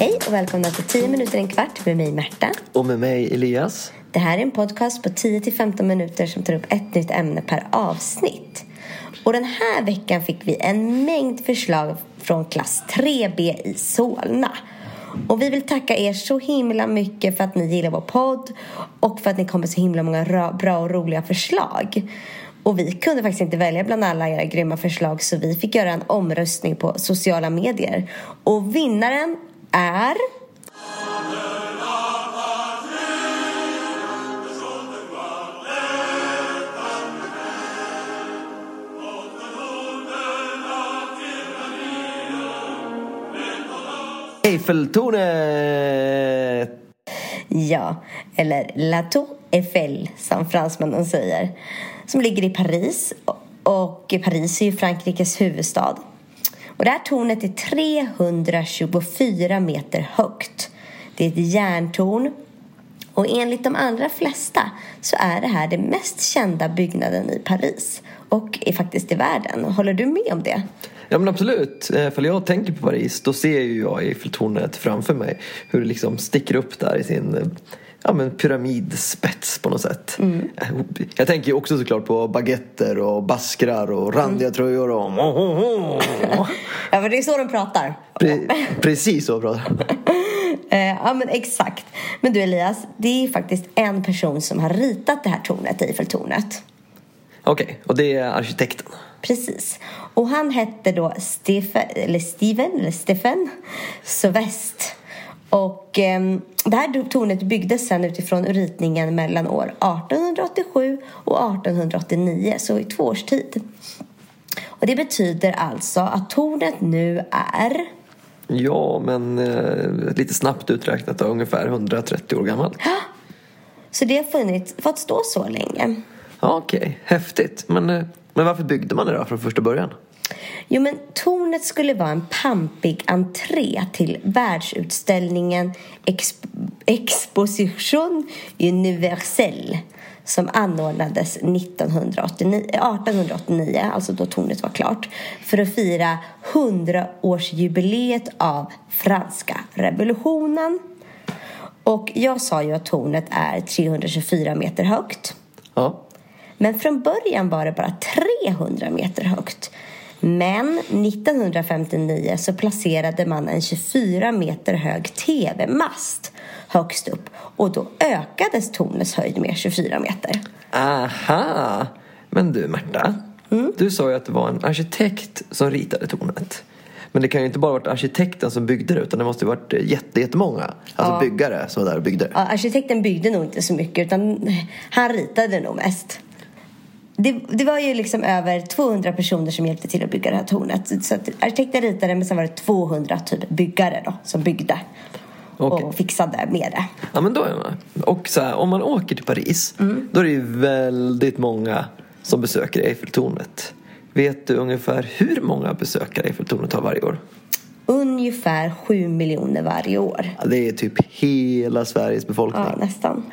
Hej och välkomna till 10 minuter en kvart med mig Märta. Och med mig Elias. Det här är en podcast på 10-15 minuter som tar upp ett nytt ämne per avsnitt. Och den här veckan fick vi en mängd förslag från klass 3B i Solna. Och vi vill tacka er så himla mycket för att ni gillar vår podd och för att ni kommer så himla många bra och roliga förslag. Och vi kunde faktiskt inte välja bland alla era grymma förslag så vi fick göra en omröstning på sociala medier. Och vinnaren är... Eiffeltornet! Ja, eller La Tour Eiffel som fransmännen säger. Som ligger i Paris. Och Paris är ju Frankrikes huvudstad. Och det här tornet är 324 meter högt. Det är ett järntorn. Och enligt de allra flesta så är det här den mest kända byggnaden i Paris. Och är faktiskt i världen. Håller du med om det? Ja men absolut. Eh, för jag tänker på Paris då ser ju jag Eiffeltornet framför mig. Hur det liksom sticker upp där i sin eh, ja, men pyramidspets på något sätt. Mm. Jag tänker också såklart på baguetter och baskrar och randiga mm. tröjor och Ja men det är så de pratar. Pre precis så pratar eh, Ja men exakt. Men du Elias, det är faktiskt en person som har ritat det här tornet, Eiffeltornet. Okej, okay, och det är arkitekten? Precis. Och han hette då Stefan, eller Steven, eller Stefan Sovest. Och eh, det här tornet byggdes sen utifrån ritningen mellan år 1887 och 1889, så i två års tid. Och det betyder alltså att tornet nu är... Ja, men eh, lite snabbt uträknat ungefär 130 år gammalt. Så det har funnits, fått stå så länge? Ja, Okej, häftigt. Men, eh, men varför byggde man det då från första början? Jo, men tornet skulle vara en pampig entré till världsutställningen Exp Exposition Universelle som anordnades 1989, 1889, alltså då tornet var klart, för att fira 100-årsjubileet av franska revolutionen. Och jag sa ju att tornet är 324 meter högt. Ja. Men från början var det bara 300 meter högt. Men 1959 så placerade man en 24 meter hög tv-mast högst upp och då ökades tornets höjd med 24 meter. Aha! Men du Märta, mm? du sa ju att det var en arkitekt som ritade tornet. Men det kan ju inte bara varit arkitekten som byggde det utan det måste ju varit jättemånga alltså ja. byggare som var där och byggde. Ja, arkitekten byggde nog inte så mycket utan han ritade nog mest det, det, var ju liksom över 200 personer som hjälpte till att bygga det här tornet. Så att arkitekten ritade men sen var det 200 typ byggare då som byggde. Okay. Och fixade med det. Ja men då är man. Och så här, om man åker till Paris mm. då är det ju väldigt många som besöker Eiffeltornet. Vet du ungefär hur många besökare Eiffeltornet har varje år? Ungefär 7 miljoner varje år. Ja, det är typ hela Sveriges befolkning. Ja, nästan.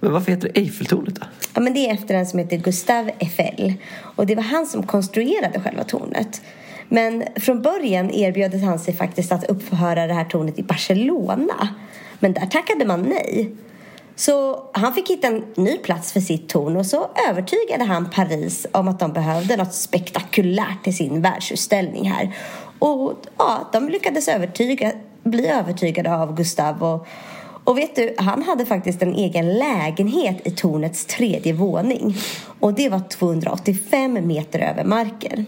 Men varför heter det Eiffeltornet då? Ja, men det är efter en som heter Gustave Eiffel. Och det var han som konstruerade själva tornet. Men från början erbjöd han sig faktiskt att uppföra det här tornet i Barcelona. Men där tackade man nej. Så han fick hitta en ny plats för sitt torn och så övertygade han Paris om att de behövde något spektakulärt till sin världsutställning här. Och ja, de lyckades övertyga, bli övertygade av Gustave och och vet du, han hade faktiskt en egen lägenhet i tornets tredje våning. Och det var 285 meter över marken.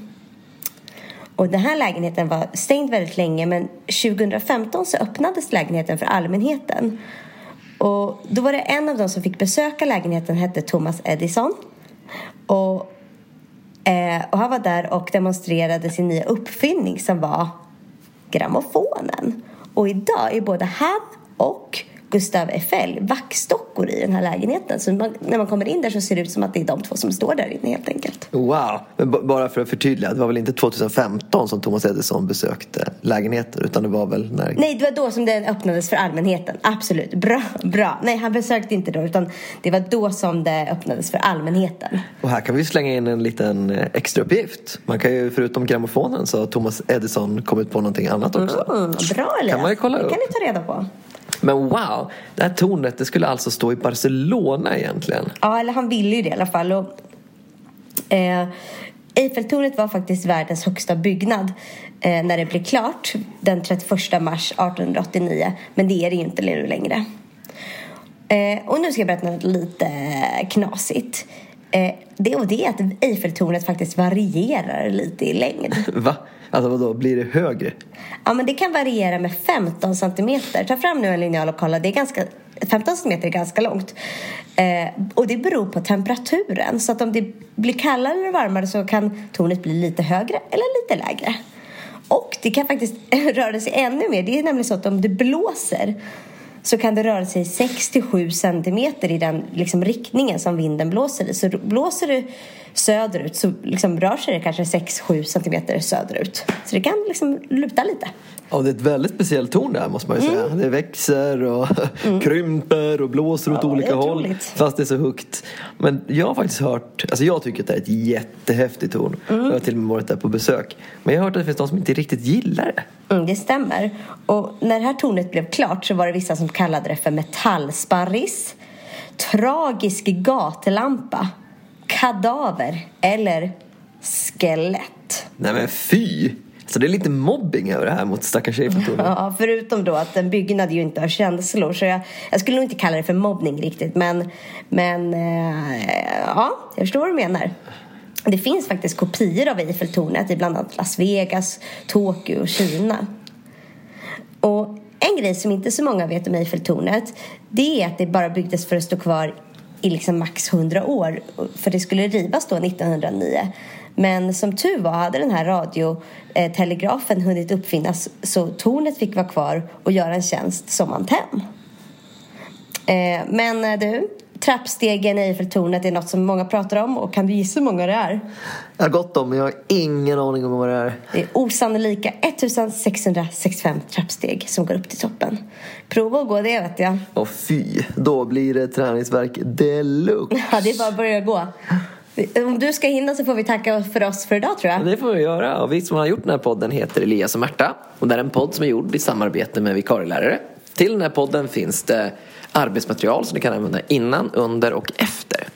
Och den här lägenheten var stängd väldigt länge men 2015 så öppnades lägenheten för allmänheten. Och då var det en av dem som fick besöka lägenheten hette Thomas Edison. Och, eh, och han var där och demonstrerade sin nya uppfinning som var grammofonen. Och idag är både han och Gustav Eiffel vaxdockor i den här lägenheten. Så man, när man kommer in där så ser det ut som att det är de två som står där inne helt enkelt. Wow! Men bara för att förtydliga, det var väl inte 2015 som Thomas Edison besökte lägenheter utan det var väl när... Nej, det var då som den öppnades för allmänheten. Absolut. Bra, bra. Nej, han besökte inte då utan det var då som det öppnades för allmänheten. Och här kan vi slänga in en liten eh, extra uppgift. Man kan ju förutom grammofonen så har Thomas Edison kommit på någonting annat också. Mm, bra Elias. Kan man ju kolla det upp. kan ni ta reda på. Men wow! Det här tornet det skulle alltså stå i Barcelona egentligen. Ja, eller han ville ju det i alla fall. Och, eh, Eiffeltornet var faktiskt världens högsta byggnad eh, när det blev klart den 31 mars 1889. Men det är det ju inte nu längre. Eh, och nu ska jag berätta något lite knasigt. Eh, det, och det är att Eiffeltornet faktiskt varierar lite i längd. Va? Alltså vadå, blir det högre? Ja, men det kan variera med 15 centimeter. Ta fram nu en linjal och kolla. Det är ganska, 15 centimeter är ganska långt. Eh, och det beror på temperaturen. Så att om det blir kallare eller varmare så kan tornet bli lite högre eller lite lägre. Och det kan faktiskt röra sig ännu mer. Det är nämligen så att om det blåser så kan det röra sig 6-7 centimeter i den liksom, riktningen som vinden blåser i. Så blåser det söderut så liksom, rör sig det kanske 6-7 centimeter söderut. Så det kan liksom luta lite. Ja, det är ett väldigt speciellt torn där måste man ju säga. Det växer och krymper och blåser åt Mm. Ja, olika håll. Fast det är så högt. Men jag har faktiskt hört, alltså jag tycker att det är ett jättehäftigt torn. Mm. Jag har till och med varit där på besök. Men jag har hört att det finns de som inte riktigt gillar det. Mm, det stämmer. Och när det här tornet blev klart så var det vissa som kallade det för metallsparris, tragisk gatlampa, kadaver eller skelett. Nej men fy! Så det är lite mobbing över det här mot stackars Eiffeltornet. Ja, förutom då att en byggnad ju inte har känslor. Så jag, jag skulle nog inte kalla det för mobbning riktigt. Men, men eh, ja, jag förstår vad du menar. Det finns faktiskt kopior av Eiffeltornet i bland annat Las Vegas, Tokyo och Kina. Och en grej som inte så många vet om Eiffeltornet det är att det bara byggdes för att stå kvar i liksom max 100 år. För det skulle rivas då 1909. Men som tur var hade den här radiotelegrafen eh, hunnit uppfinnas så tornet fick vara kvar och göra en tjänst som antenn. Eh, men eh, du, trappstegen i Eiffeltornet är något som många pratar om och kan du gissa hur många det är? Jag har gått om men jag har ingen aning om vad det är. Det är osannolika 1665 trappsteg som går upp till toppen. Prova att gå det vet jag. Och fy, då blir det träningsverk deluxe. Ja, det är bara att börja gå. Om du ska hinna så får vi tacka för oss för idag tror jag. Det får vi göra. Och vi som har gjort den här podden heter Elias och Märta. Och det är en podd som är gjord i samarbete med vikarielärare. Till den här podden finns det arbetsmaterial som ni kan använda innan, under och efter.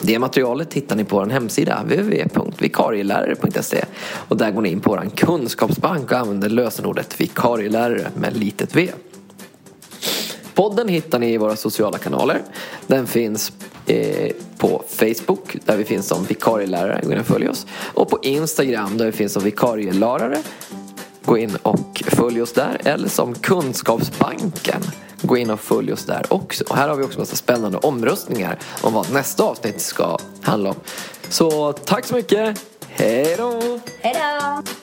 Det materialet hittar ni på vår hemsida www.vikarielärare.se och där går ni in på vår kunskapsbank och använder lösenordet vikarielärare med litet v. Podden hittar ni i våra sociala kanaler. Den finns eh, på Facebook där vi finns som vikarielärare. Gå in och följ oss. Och på Instagram där vi finns som vikarielärare. Gå in och följ oss där. Eller som Kunskapsbanken. Gå in och följ oss där också. Och här har vi också massa spännande omröstningar om vad nästa avsnitt ska handla om. Så tack så mycket. Hej då! Hej då!